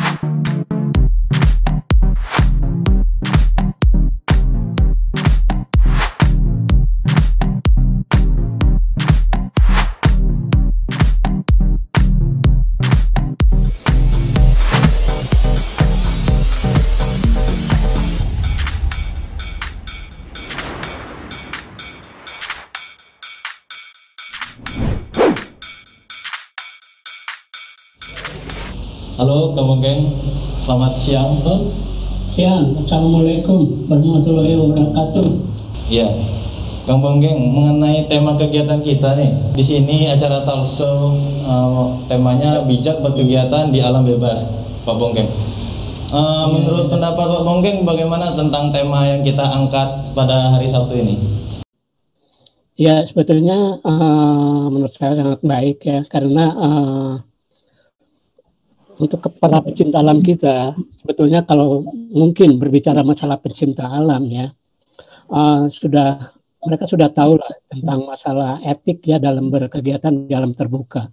you Halo Kang Bonggeng, selamat siang. Oh, siang. Assalamualaikum warahmatullahi wabarakatuh. Iya, Kang Bonggeng mengenai tema kegiatan kita nih. Di sini acara talk show eh, temanya bijak berkegiatan di alam bebas, Pak Bonggeng. Eh, menurut pendapat Pak Bonggeng, bagaimana tentang tema yang kita angkat pada hari Sabtu ini? Ya sebetulnya eh, menurut saya sangat baik ya karena eh, untuk ke- para pecinta alam kita sebetulnya kalau mungkin berbicara masalah pecinta alam ya eh, sudah mereka sudah tahu lah tentang masalah etik ya dalam berkegiatan di alam terbuka.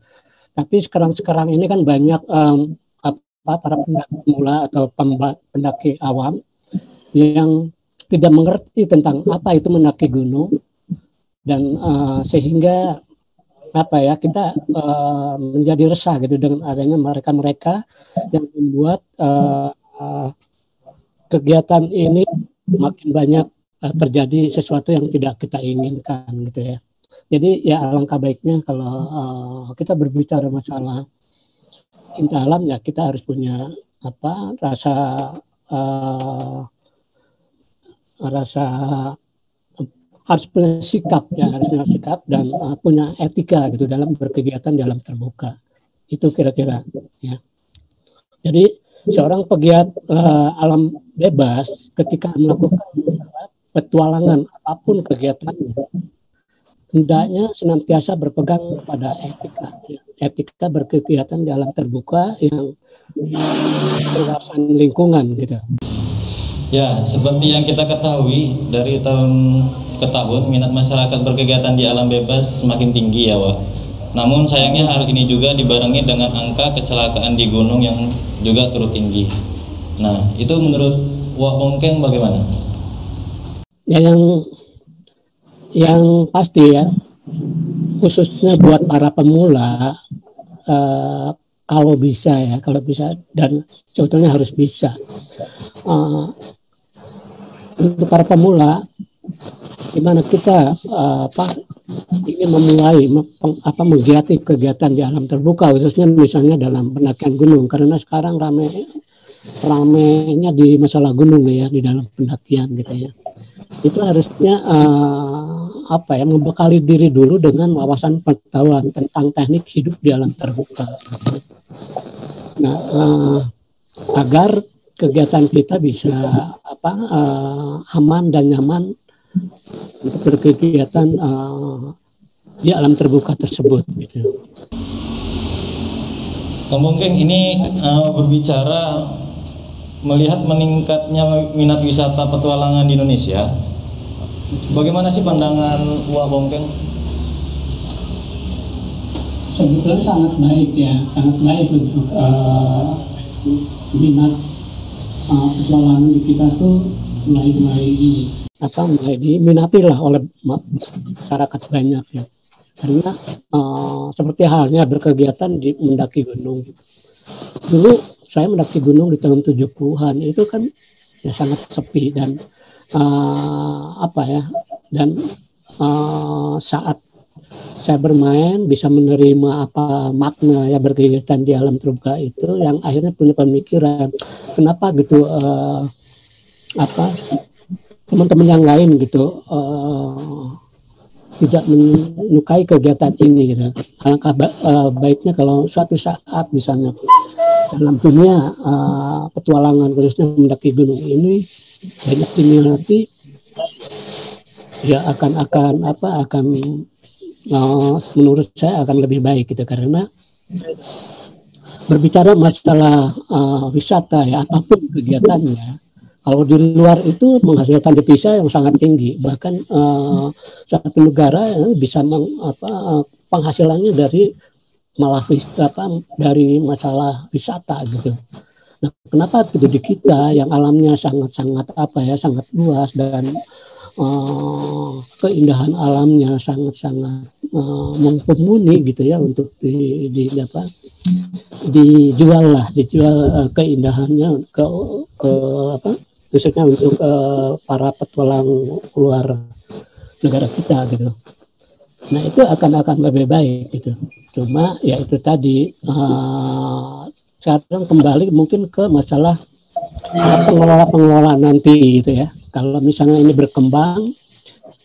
Tapi sekarang-sekarang ini kan banyak em, apa para pendaki pemula atau pendaki awam yang tidak mengerti tentang apa itu mendaki gunung dan eh, sehingga apa ya kita eh, menjadi resah gitu dengan adanya mereka-mereka yang membuat eh, kegiatan ini makin banyak eh, terjadi sesuatu yang tidak kita inginkan gitu ya. Jadi ya alangkah baiknya kalau eh, kita berbicara masalah cinta alam ya kita harus punya apa rasa eh, rasa harus punya sikap ya harus punya sikap dan uh, punya etika gitu dalam berkegiatan di alam terbuka. Itu kira-kira ya. Jadi seorang pegiat uh, alam bebas ketika melakukan petualangan apa pun kegiatannya hendaknya senantiasa berpegang pada etika ya. etika berkegiatan di alam terbuka yang berwawasan lingkungan gitu Ya, seperti yang kita ketahui dari tahun ke tahun minat masyarakat berkegiatan di alam bebas semakin tinggi ya, Wak. Namun sayangnya hal ini juga dibarengi dengan angka kecelakaan di gunung yang juga turut tinggi. Nah, itu menurut Wak Bongkeng bagaimana? ya yang yang pasti ya khususnya buat para pemula eh, kalau bisa ya kalau bisa dan sebetulnya harus bisa Eh, untuk para pemula di mana kita eh, apa ingin memulai me- peng- apa menggiati kegiatan di alam terbuka khususnya misalnya dalam pendakian gunung karena sekarang rame ramenya di masalah gunung ya di dalam pendakian gitu ya itu harusnya eh, apa ya membekali diri dulu dengan wawasan pengetahuan tentang teknik hidup di alam terbuka. Nah, eh, agar kegiatan kita bisa apa eh, aman dan nyaman untuk berkegiatan eh, di alam terbuka tersebut gitu. Kang Bongkeng ini eh, berbicara melihat meningkatnya minat wisata petualangan di Indonesia. Bagaimana sih pandangan Wak Bongkeng? sebetulnya sangat baik ya, sangat baik untuk eh, minat petualangan di kita tuh mulai mulai di apa mulai diminati lah oleh ma- masyarakat banyak ya. Karena eh, seperti halnya berkegiatan di mendaki gunung. Dulu saya mendaki gunung di tahun 70-an itu kan ya sangat sepi dan eh, apa ya dan eh, saat saya bermain bisa menerima apa makna ya berkegiatan di alam terbuka itu yang akhirnya punya pemikiran kenapa gitu eh, apa teman-teman yang lain gitu eh, tidak menyukai kegiatan ini gitu. Alangkah ba- eh, baiknya kalau suatu saat misalnya dalam dunia eh, petualangan khususnya mendaki gunung ini banyak diminati ya akan akan apa akan eh, menurut saya akan lebih baik gitu karena berbicara masalah eh, wisata ya apa pun kegiatannya kalau di luar itu menghasilkan devisa yang sangat tinggi. Bahkan eh, satu negara bisa meng- apa, penghasilannya dari malah apa dari masalah wisata gitu. Kenapa gitu di kita yang alamnya sangat-sangat apa ya sangat luas dan uh, keindahan alamnya sangat-sangat uh, mumpuni gitu ya untuk di, di apa dijual lah dijual uh, keindahannya ke ke apa khususnya untuk uh, para petualang luar negara kita gitu nah itu akan akan lebih baik gitu cuma ya itu tadi uh, sekarang kembali mungkin ke masalah pengelola-pengelola nanti gitu ya. Kalau misalnya ini berkembang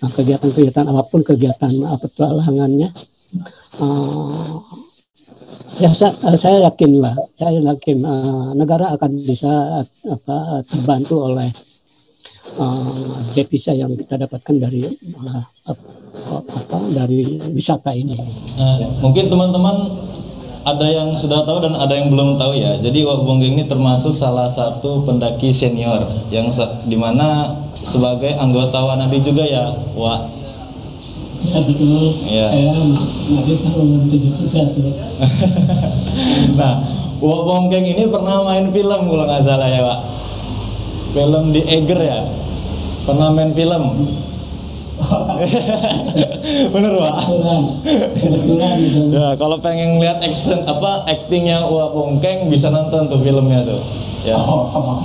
nah, kegiatan-kegiatan apa pun kegiatan petualangannya uh, ya saya, saya yakin lah saya yakin uh, negara akan bisa apa terbantu oleh uh, devisa yang kita dapatkan dari uh, apa dari wisata ini. Uh, mungkin teman-teman ada yang sudah tahu dan ada yang belum tahu ya. Jadi Wak Bonggeng ini termasuk salah satu pendaki senior yang di mana sebagai anggota Wanadi juga ya, Wak. Ya betul. Ya. Saya tahun nah, Wak Bonggeng ini pernah main film kalau nggak salah ya, Wak. Film di Eger ya. Pernah main film. Bener pak. Kebetulan. Ya kalau pengen lihat action apa actingnya Wah Pongkeng bisa nonton tuh filmnya tuh. Ya. Oh.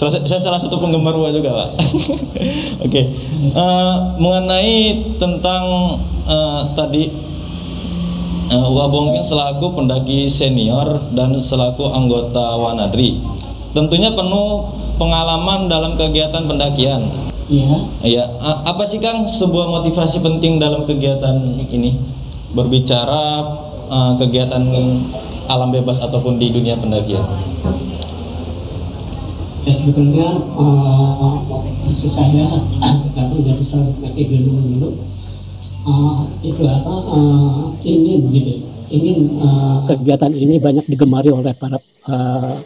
saya salah satu penggemar Wah juga pak. Oke. okay. uh, eh, mengenai tentang uh, tadi uh, Wah Bongkeng selaku pendaki senior dan selaku anggota Wanadri tentunya penuh pengalaman dalam kegiatan pendakian Iya. Iya. Apa sih Kang sebuah motivasi penting dalam kegiatan ini? Berbicara uh, kegiatan alam bebas ataupun di dunia pendakian. Ya sebetulnya uh, motivasi saya karena jadi seorang pendaki gunung dulu uh, itu apa uh, ingin gitu ingin uh, kegiatan ini banyak digemari oleh para uh,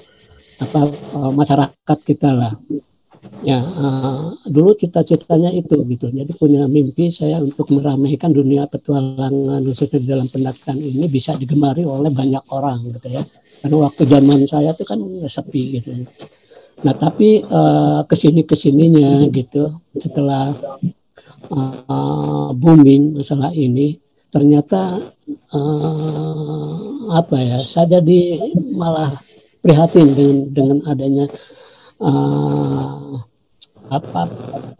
apa uh, masyarakat kita lah ya uh, dulu cita-citanya itu gitu. Jadi punya mimpi saya untuk meramaikan dunia petualangan khususnya di dalam pendakian ini bisa digemari oleh banyak orang gitu ya. Karena waktu zaman saya itu kan sepi gitu. Nah tapi uh, ke sini ke sininya gitu setelah uh, booming masalah ini ternyata uh, apa ya saya jadi malah prihatin dengan dengan adanya uh, apa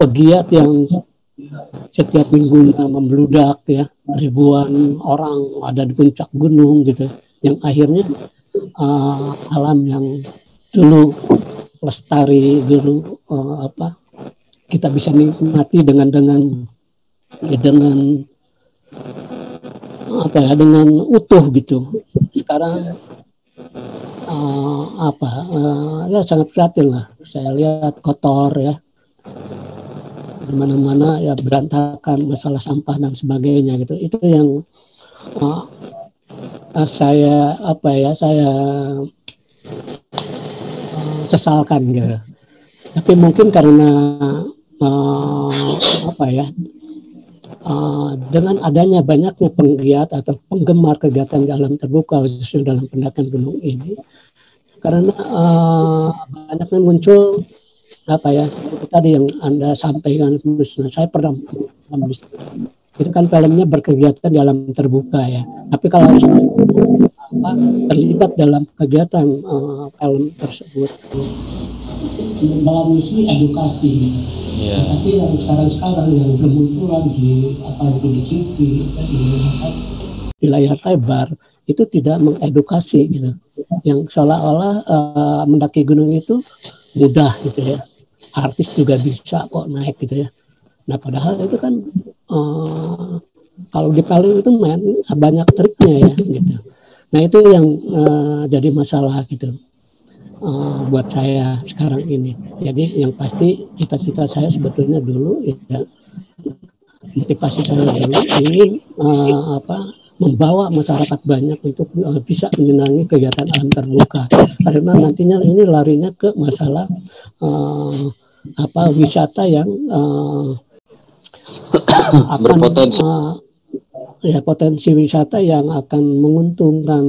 pegiat yang setiap minggu membludak ya ribuan orang ada di puncak gunung gitu. Yang akhirnya uh, alam yang dulu lestari dulu uh, apa kita bisa nikmati dengan dengan ya, dengan apa ya dengan utuh gitu. Sekarang uh, apa uh, ya sangat prihatin lah. Saya lihat kotor ya. Di mana-mana ya berantakan masalah sampah dan sebagainya gitu. Itu yang uh, uh, saya apa ya saya uh, sesalkan gitu. Tapi mungkin karena uh, apa ya uh, dengan adanya banyaknya penggiat atau penggemar kegiatan di alam terbuka khususnya dalam pendakian gunung ini karena uh, banyaknya muncul apa ya itu tadi yang anda sampaikan misalnya saya pernah itu kan filmnya berkegiatan di alam terbuka ya tapi kalau apa, terlibat dalam kegiatan uh, film tersebut dalam misi edukasi yeah. tapi yang sekarang-sekarang yang bermunculan di apa di TV di, di layar lebar itu tidak mengedukasi gitu. Yang seolah-olah uh, mendaki gunung itu mudah gitu ya. Artis juga bisa kok naik gitu ya. Nah padahal itu kan uh, kalau di paling itu main banyak triknya ya gitu. Nah itu yang uh, jadi masalah gitu uh, buat saya sekarang ini. Jadi yang pasti cita-cita saya sebetulnya dulu ya motivasi saya dulu ingin uh, apa membawa masyarakat banyak untuk uh, bisa menyenangi kegiatan alam terbuka karena nantinya ini larinya ke masalah uh, apa wisata yang uh, akan berpotensi. uh, ya potensi wisata yang akan menguntungkan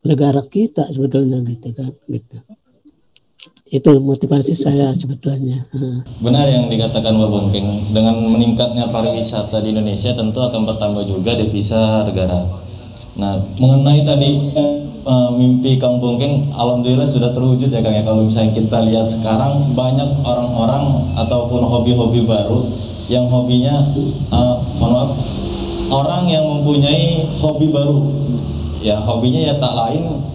negara kita sebetulnya gitu kan gitu itu motivasi saya sebetulnya. Benar yang dikatakan Pak Bongkeng. Dengan meningkatnya pariwisata di Indonesia tentu akan bertambah juga devisa negara. Nah mengenai tadi uh, mimpi Kang Bongkeng alhamdulillah sudah terwujud ya Kang ya. Kalau misalnya kita lihat sekarang banyak orang-orang ataupun hobi-hobi baru yang hobinya uh, maaf orang yang mempunyai hobi baru. Ya hobinya ya tak lain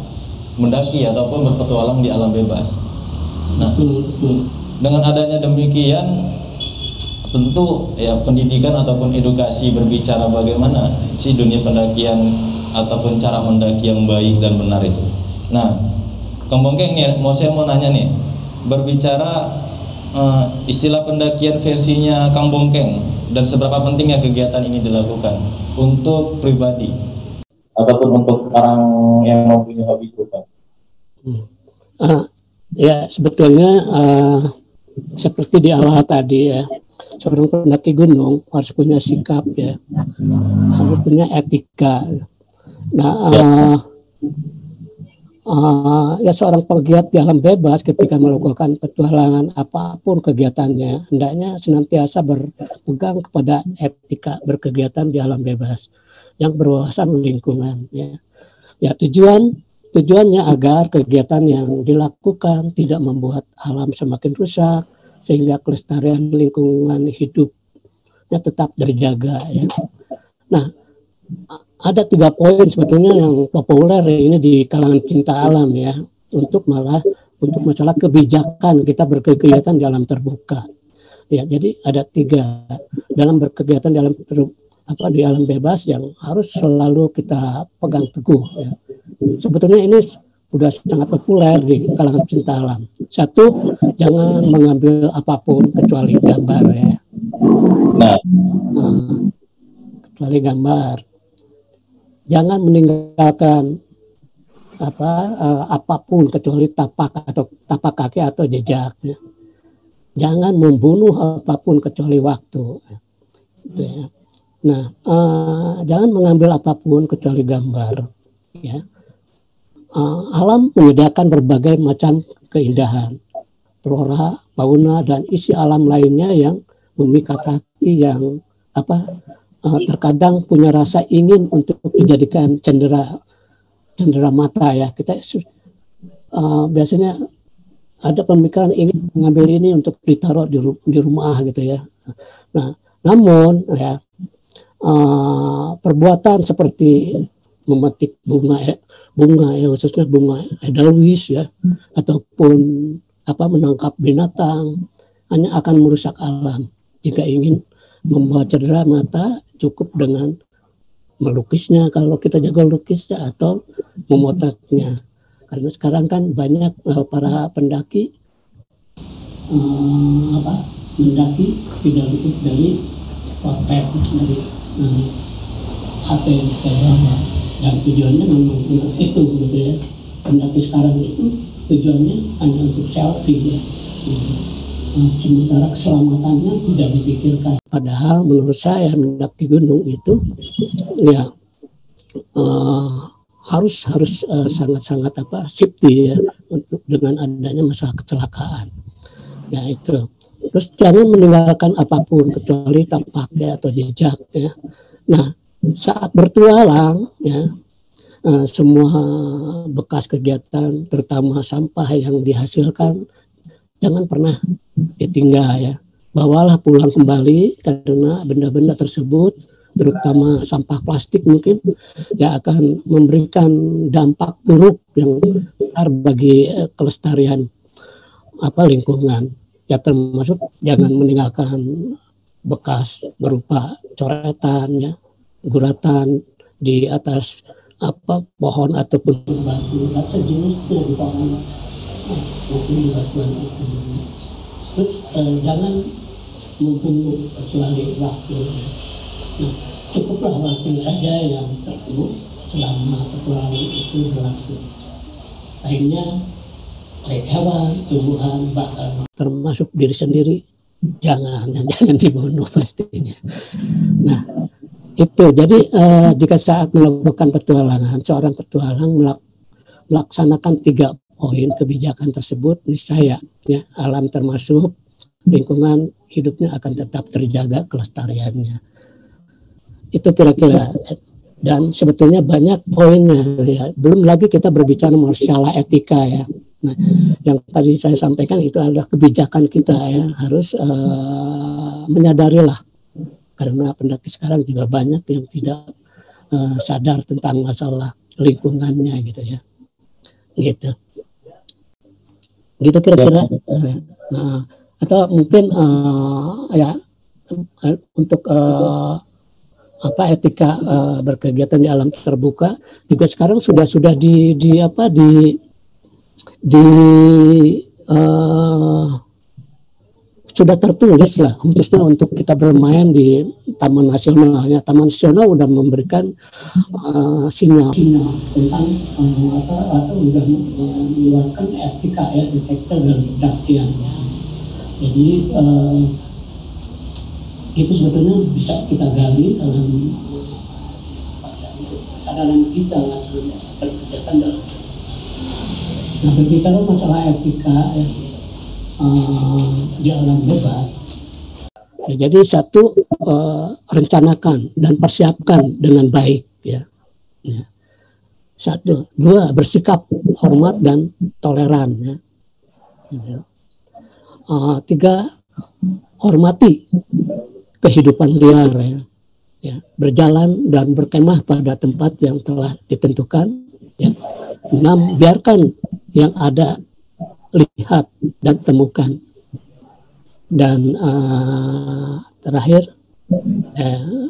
mendaki ataupun berpetualang di alam bebas Nah, dengan adanya demikian tentu ya pendidikan ataupun edukasi berbicara bagaimana si dunia pendakian ataupun cara mendaki yang baik dan benar itu. Nah, Kang Bongkeng nih, mau saya mau nanya nih, berbicara uh, istilah pendakian versinya Kang Bongkeng dan seberapa pentingnya kegiatan ini dilakukan untuk pribadi ataupun untuk orang yang mempunyai hobi serupa. Hmm. Uh, Ya, sebetulnya uh, seperti di awal tadi ya, seorang pendaki gunung harus punya sikap ya, harus punya etika. Nah, uh, uh, ya seorang pegiat di alam bebas ketika melakukan petualangan apa pun kegiatannya, hendaknya senantiasa berpegang kepada etika berkegiatan di alam bebas yang berwawasan lingkungan ya. Ya tujuan Tujuannya agar kegiatan yang dilakukan tidak membuat alam semakin rusak sehingga kelestarian lingkungan hidupnya tetap terjaga ya. Nah, ada tiga poin sebetulnya yang populer ini di kalangan cinta alam ya untuk malah untuk masalah kebijakan kita berkegiatan di alam terbuka. Ya, jadi ada tiga dalam berkegiatan di alam apa di alam bebas yang harus selalu kita pegang teguh ya sebetulnya ini sudah sangat populer di kalangan cinta alam. Satu, jangan mengambil apa pun kecuali gambar ya. Nah, nah kecuali gambar. Jangan meninggalkan apa uh, apa pun kecuali tapak atau tapak kaki atau jejak. Ya. Jangan membunuh apa pun kecuali waktu. Gitu ya. Nah, uh, jangan mengambil apa pun kecuali gambar. Ya uh, alam menyediakan berbagai macam keindahan, flora, fauna dan isi alam lainnya yang memikat hati yang apa uh, terkadang punya rasa ingin untuk dijadikan cendera cendera mata ya. Kita uh, biasanya ada pemikiran ingin mengambil ini untuk ditaruh di, di rumah gitu ya. Nah namun ya uh, perbuatan seperti memetik bunga ya, bunga ya khususnya bunga edelweiss ya ataupun apa menangkap binatang hanya akan merusak alam. Jika ingin membuat cedera mata cukup dengan melukisnya. Kalau kita jago lukisnya atau memotretnya. Karena sekarang kan banyak uh, para pendaki uh, apa mendaki tidak luput dari potret dari uh, HP yang dan tujuannya memang itu gitu ya. Pendaki sekarang itu tujuannya hanya untuk selfie ya. Nah, sementara keselamatannya tidak dipikirkan. Padahal menurut saya mendaki gunung itu ya uh, harus harus uh, sangat-sangat apa safety ya untuk dengan adanya masalah kecelakaan. Ya itu. Terus jangan meninggalkan apa pun kecuali tapak ya atau jejak ya. Nah saat bertualang ya uh, semua bekas kegiatan terutama sampah yang dihasilkan jangan pernah ditinggal ya. Bawalah pulang kembali karena benda-benda tersebut terutama sampah plastik mungkin ya akan memberikan dampak buruk yang besar bagi uh, kelestarian apa lingkungan. Ya termasuk jangan meninggalkan bekas berupa coretan ya guratan di atas apa pohon ataupun batu. Dan sejenisnya di pohon maupun di batuan itu. Terus eh, jangan membunuh kecuali waktu. Nah cukuplah waktu saja yang terbunuh selama petualangan itu berlangsung. Lainnya baik hewan, tumbuhan, bahkan termasuk diri sendiri jangan jangan dibunuh pastinya. Nah, itu jadi uh, jika saat melakukan petualangan seorang petualang melaksanakan tiga poin kebijakan tersebut niscaya ya alam termasuk lingkungan hidupnya akan tetap terjaga kelestariannya. Itu kira-kira dan sebetulnya banyak poinnya ya. Belum lagi kita berbicara masalah etika ya. Nah, yang tadi saya sampaikan itu adalah kebijakan kita ya harus uh, menyadarilah karena pendaki sekarang juga banyak yang tidak uh, sadar tentang masalah lingkungannya gitu ya. Gitu. Gitu kira-kira. Nah, atau mungkin uh, ya untuk uh, apa etika uh, berkegiatan di alam terbuka juga sekarang sudah sudah di di apa di di uh, sudah tertulis lah khususnya untuk kita bermain di Taman Nasional ya Taman Nasional sudah memberikan uh, sinyal, sinyal tentang uh, apa atau sudah mengeluarkan etika ya detektor dan pendakian ya. jadi uh, itu sebetulnya bisa kita gali dalam kesadaran kita lah berkegiatan dalam Nah berbicara masalah etika ya, di alam bebas, ya, jadi satu uh, rencanakan dan persiapkan dengan baik ya. ya. Satu, dua bersikap hormat dan toleran ya. Uh, tiga hormati kehidupan liar ya. ya berjalan dan berkemah pada tempat yang telah ditentukan ya enam biarkan yang ada lihat dan temukan. Dan uh, terakhir, eh,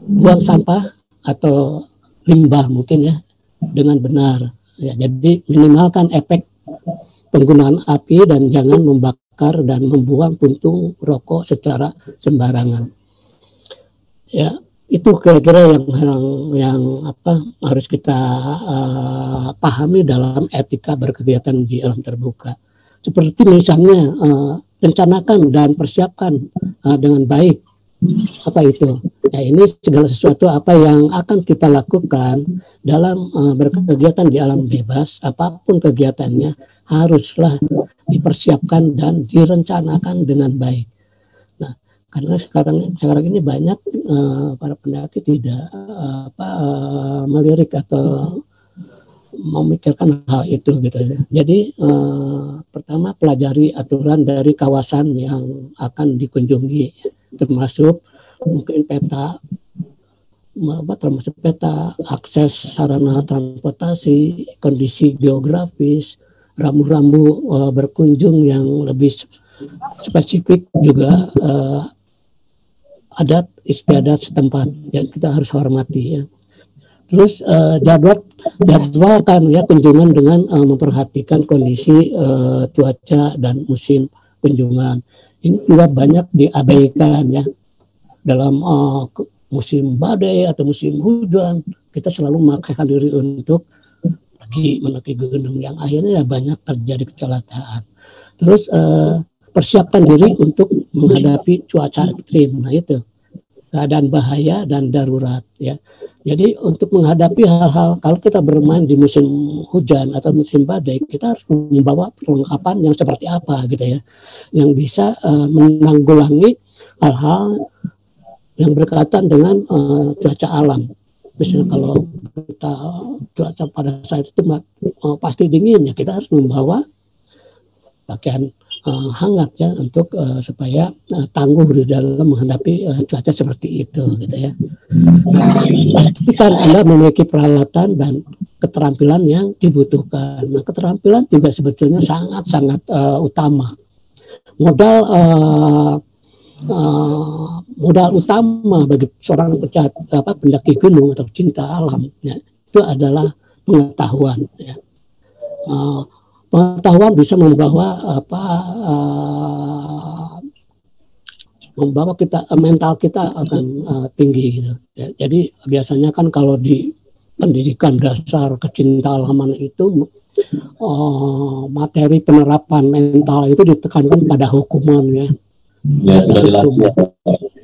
buang sampah atau limbah mungkin ya dengan benar. Ya, jadi minimalkan efek penggunaan api dan jangan membakar dan membuang puntung rokok secara sembarangan. Ya, itu kira-kira yang yang yang apa harus kita uh, pahami dalam etika berkegiatan di alam terbuka. Seperti misalnya uh, rencanakan dan persiapkan uh, dengan baik apa itu? Ya ini segala sesuatu apa yang akan kita lakukan dalam uh, berkegiatan di alam bebas, apa pun kegiatannya haruslah dipersiapkan dan direncanakan dengan baik karena sekarang sekarang ini banyak uh, para pendaki tidak uh, apa uh, melirik atau memikirkan hal itu gitu ya. Jadi uh, pertama pelajari aturan dari kawasan yang akan dikunjungi termasuk mungkin peta apa termasuk peta akses sarana transportasi kondisi geografis rambu-rambu uh, berkunjung yang lebih spesifik juga uh, adat istiadat setempat yang kita harus hormati ya. Terus uh, jadwal jadwalkan ya kunjungan dengan uh, memperhatikan kondisi uh, cuaca dan musim kunjungan. Ini juga banyak diabaikan ya dalam uh, musim badai atau musim hujan kita selalu memakaikan diri untuk pergi mendaki gunung yang akhirnya ya banyak terjadi kecelakaan. Terus uh, persiapkan diri untuk menghadapi cuaca ekstrim. Nah itu keadaan bahaya dan darurat ya. Jadi untuk menghadapi hal-hal kalau kita bermain di musim hujan atau musim badai, kita harus membawa perlengkapan yang seperti apa gitu ya, yang bisa uh, menanggulangi hal-hal yang berkaitan dengan uh, cuaca alam. Misalnya kalau kita cuaca pada saat itu uh, pasti dingin ya, kita harus membawa pakaian uh, hangat ya untuk uh, supaya uh, tangguh di dalam menghadapi uh, cuaca seperti itu gitu ya. Nah, pastikan Anda memiliki peralatan dan keterampilan yang dibutuhkan. Nah, keterampilan juga sebetulnya sangat-sangat uh, utama. Modal uh, uh, modal utama bagi seorang pecat, apa pendaki gunung atau cinta alam ya, itu adalah pengetahuan ya. Uh, pengetahuan bisa membawa apa uh, membawa kita mental kita akan uh, tinggi gitu. Ya, jadi biasanya kan kalau di pendidikan dasar kecinta alaman itu uh, materi penerapan mental itu ditekankan pada hukuman ya. Ya, sudah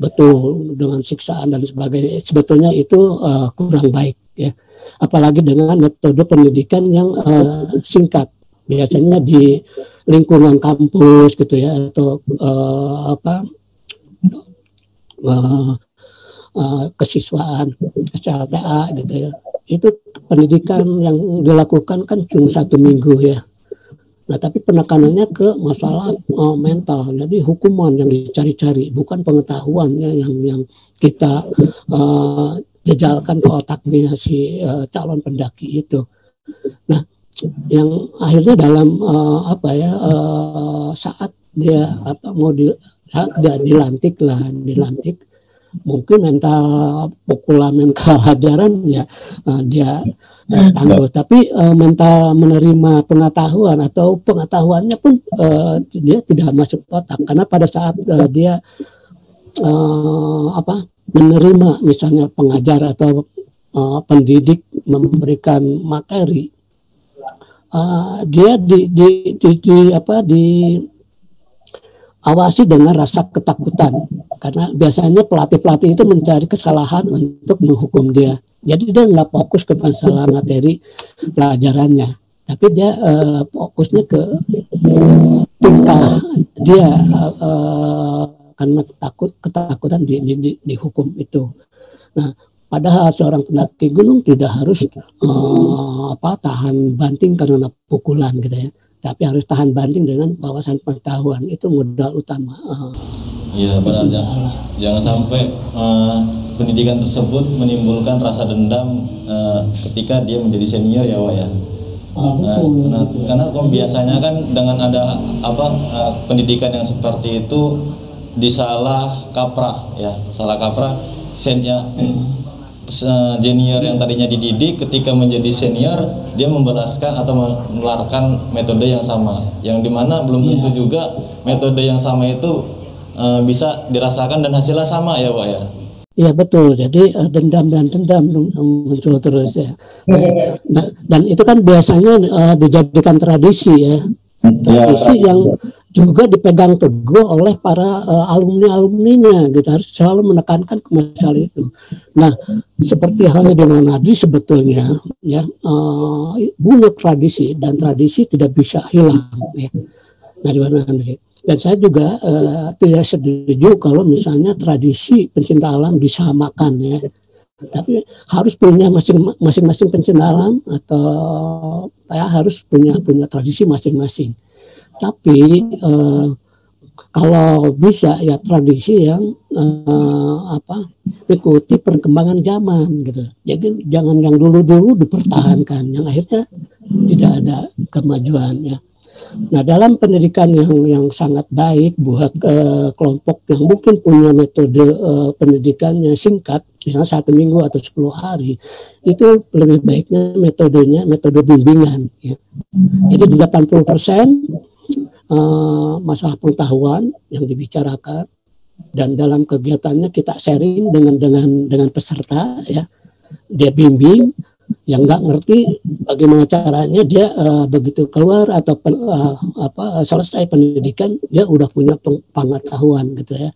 Betul dengan siksaan dan sebagainya. Sebetulnya itu uh, kurang baik ya apalagi dengan metode pendidikan yang uh, singkat biasanya di lingkungan kampus gitu ya atau uh, apa uh, uh, kesiswaan SLTA gitu ya itu pendidikan yang dilakukan kan cuma satu minggu ya Nah, tapi penekanannya ke masalah uh, mental. Jadi hukuman yang dicari-cari, bukan pengetahuan ya yang yang kita uh, jejalkan ke otaknya si uh, calon pendaki itu. Nah, yang akhirnya dalam uh, apa ya uh, saat dia apa mau di saat dia dilantik lah dilantik mungkin mental pukulan mental hajaran ya uh, dia uh, tangguh. Tapi uh, mental menerima pengetahuan atau pengetahuannya pun uh, dia tidak masuk otak karena pada saat uh, dia uh, apa menerima misalnya pengajar atau uh, pendidik memberikan materi uh, dia di, di, di, di apa di awasi dengan rasa ketakutan. Karena biasanya pelatih-pelatih itu mencari kesalahan untuk menghukum dia. Jadi dia nggak fokus ke masalah materi pelajarannya. Tapi dia uh, fokusnya ke tingkah dia uh, karena takut ketakutan di, di, di, di hukum itu. Nah padahal seorang pendaki gunung tidak harus uh, apa tahan banting karena pukulan gitu ya. Tapi harus tahan banting dengan wawasan pengetahuan. Itu modal utama. Iya benar. jangan jangan sampai uh, pendidikan tersebut menimbulkan rasa dendam uh, ketika dia menjadi senior ya Wak ya. Ah, nah, karena, karena biasanya kan dengan ada apa uh, pendidikan yang seperti itu disalah kaprah ya. Salah kaprah sennya hmm junior yang tadinya dididik ketika menjadi senior dia membalaskan atau menularkan metode yang sama yang di mana belum tentu yeah. juga metode yang sama itu uh, bisa dirasakan dan hasilnya sama ya pak ya Iya betul. Jadi uh, dendam dan dendam muncul terus ya. Nah, dan itu kan biasanya uh, dijadikan tradisi ya. Tradisi yang juga dipegang teguh oleh para uh, alumni alumninya gitu harus selalu menekankan masalah itu. Nah seperti halnya di Manadi sebetulnya ya uh, punya tradisi dan tradisi tidak bisa hilang ya. Nah di Manadi dan saya juga uh, tidak setuju kalau misalnya tradisi pencinta alam disamakan ya tapi harus punya masing-masing pencinta alam atau ya harus punya punya tradisi masing-masing tapi uh, kalau bisa ya tradisi yang uh, apa ikuti perkembangan zaman gitu. Jadi jangan yang dulu-dulu dipertahankan, yang akhirnya tidak ada kemajuan ya. Nah dalam pendidikan yang yang sangat baik buat uh, kelompok yang mungkin punya metode uh, pendidikannya singkat, misalnya satu minggu atau sepuluh hari, itu lebih baiknya metodenya metode bimbingan. Ya. Jadi 80 persen uh, masalah pengetahuan yang dibicarakan. Dan dalam kegiatannya kita sharing dengan dengan dengan peserta ya. Dia bimbing yang nggak ngerti bagaimana caranya dia uh, begitu keluar atau pen, uh, apa selesai pendidikan dia udah punya pengetahuan gitu ya.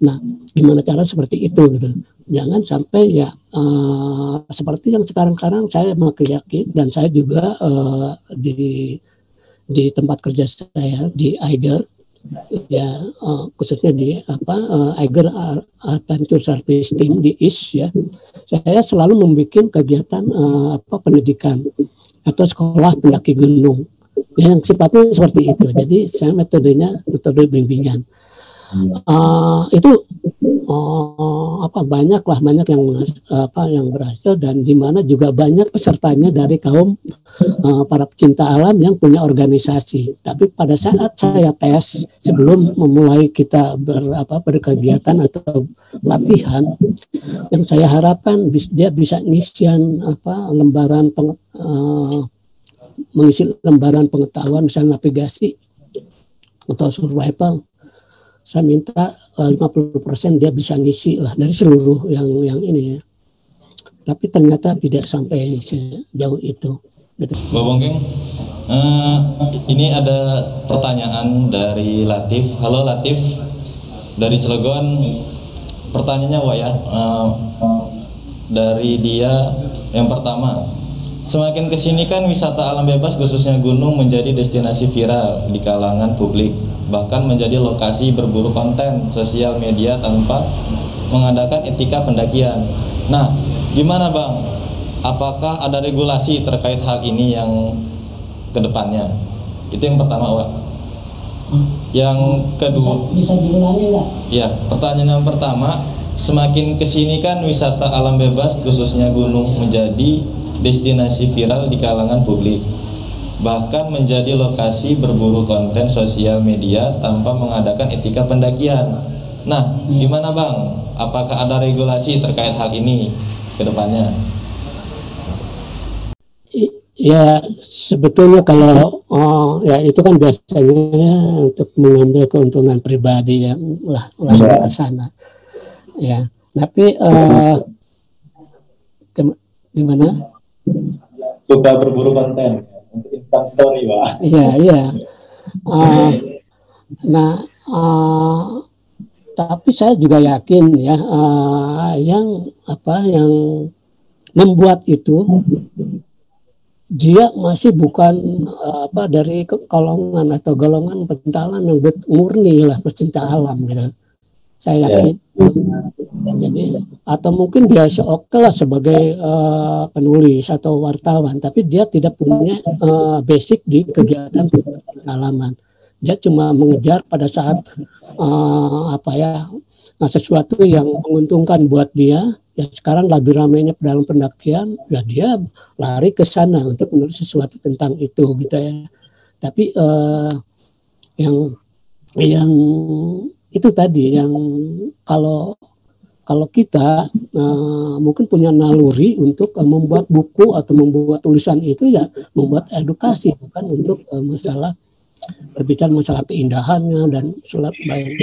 Nah gimana cara seperti itu gitu. Jangan sampai ya uh, seperti yang sekarang-sekarang saya makin yakin dan saya juga uh, di di tempat kerja saya di Eiger ya uh, khususnya di apa uh, Eiger Adventure Service Team di IS ya. Saya selalu membuat kegiatan uh, apa pendidikan atau sekolah pendaki gunung. Ya, yang sifatnya seperti itu. Jadi saya metodenya metode bimbingan uh, itu uh, apa banyak lah banyak yang apa yang berhasil dan di mana juga banyak pesertanya dari kaum uh, para pecinta alam yang punya organisasi. Tapi pada saat saya tes sebelum memulai kita ber, apa, berkegiatan atau latihan, yang saya harapkan dia bisa ngisian apa lembaran peng, uh, mengisi lembaran pengetahuan misalnya navigasi atau survival saya minta eh, uh, 50% dia bisa ngisi lah dari seluruh yang yang ini ya. Tapi ternyata tidak sampai sejauh itu. Gitu. Bapak Bongkeng, uh, ini ada pertanyaan dari Latif. Halo Latif, dari Cilegon. Pertanyaannya Wak ya, uh, dari dia Yang pertama, semakin ke sini kan wisata alam bebas khususnya gunung menjadi destinasi viral di kalangan publik, bahkan menjadi lokasi berburu konten sosial media tanpa mengadakan etika pendakian. Nah, gimana bang? Apakah ada regulasi terkait hal ini yang ke depannya? Itu yang pertama, Wak. Yang kedua, bisa, bisa diulangi nggak? Ya, pertanyaan yang pertama, semakin ke sini kan wisata alam bebas khususnya gunung menjadi destinasi viral di kalangan publik. Bahkan menjadi lokasi berburu konten sosial media tanpa mengadakan etika pendakian. Nah, gimana Bang? Apakah ada regulasi terkait hal ini ke depannya? Ya sebetulnya kalau oh, ya itu kan biasanya untuk mengambil keuntungan pribadi ya lah Ya. ke sana. Ya, tapi gim- gimana? Suka berburu konten untuk instant story, Pak. Iya, iya. Eh, nah, eh, tapi saya juga yakin ya eh, yang apa yang membuat itu dia masih bukan eh, apa dari golongan atau golongan pentalan yang murni lah pecinta alam gitu. Saya yakin. Jadi atau mungkin dia oke lah sebagai eh, penulis atau wartawan, tapi dia tidak punya eh, basic di kegiatan pengalaman. Dia cuma mengejar pada saat eh, apa ya nah, sesuatu yang menguntungkan buat dia. Ya sekarang lagi ramainya dalam pendakian, ya dia lari ke sana untuk menulis sesuatu tentang itu gitu ya. Tapi eh, yang yang itu tadi yang kalau kalau kita eh, mungkin punya naluri untuk eh, membuat buku atau membuat tulisan itu ya membuat edukasi bukan untuk eh, masalah berbicara masalah keindahannya dan surat baik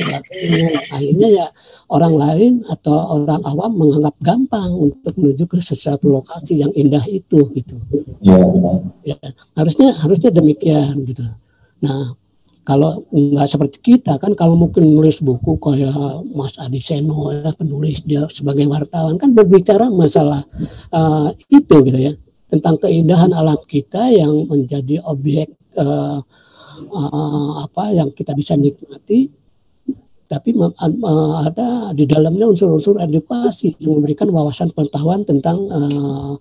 akhirnya ya orang lain atau orang awam menganggap gampang untuk menuju ke sesuatu lokasi yang indah itu gitu. Benar. ya harusnya harusnya demikian gitu. Nah kalau nggak seperti kita kan kalau mungkin nulis buku kayak Mas Adi Seno ya penulis dia sebagai wartawan kan berbicara masalah eh, itu gitu ya tentang keindahan alam kita yang menjadi objek eh, eh, apa yang kita bisa nikmati tapi ada di dalamnya unsur-unsur edukasi yang memberikan wawasan pengetahuan tentang eh,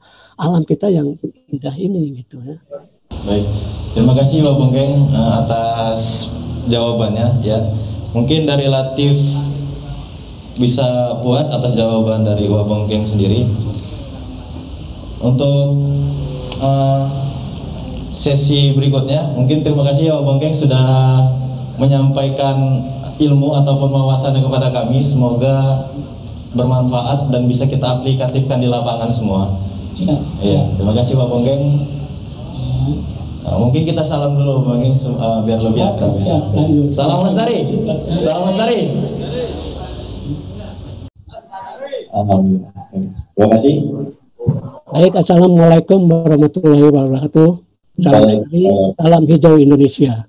alam kita yang indah ini gitu ya. Baik, terima kasih Pak Bongkeng eh, atas jawabannya ya. Mungkin dari Latif bisa puas atas jawaban dari Wak Bongkeng sendiri. Untuk eh, sesi berikutnya, mungkin terima kasih ya Bongkeng sudah menyampaikan ilmu ataupun wawasannya kepada kami. Semoga bermanfaat dan bisa kita aplikatifkan di lapangan semua. Iya, terima kasih Pak Bongkeng. Nah, mungkin kita salam dulu mungkin uh, biar lebih akrab. lanjut. Salam lestari. Salam lestari. Alhamdulillah. Terima kasih. Baik, Assalamualaikum warahmatullahi wabarakatuh. Salam, Baik. salam hijau Indonesia.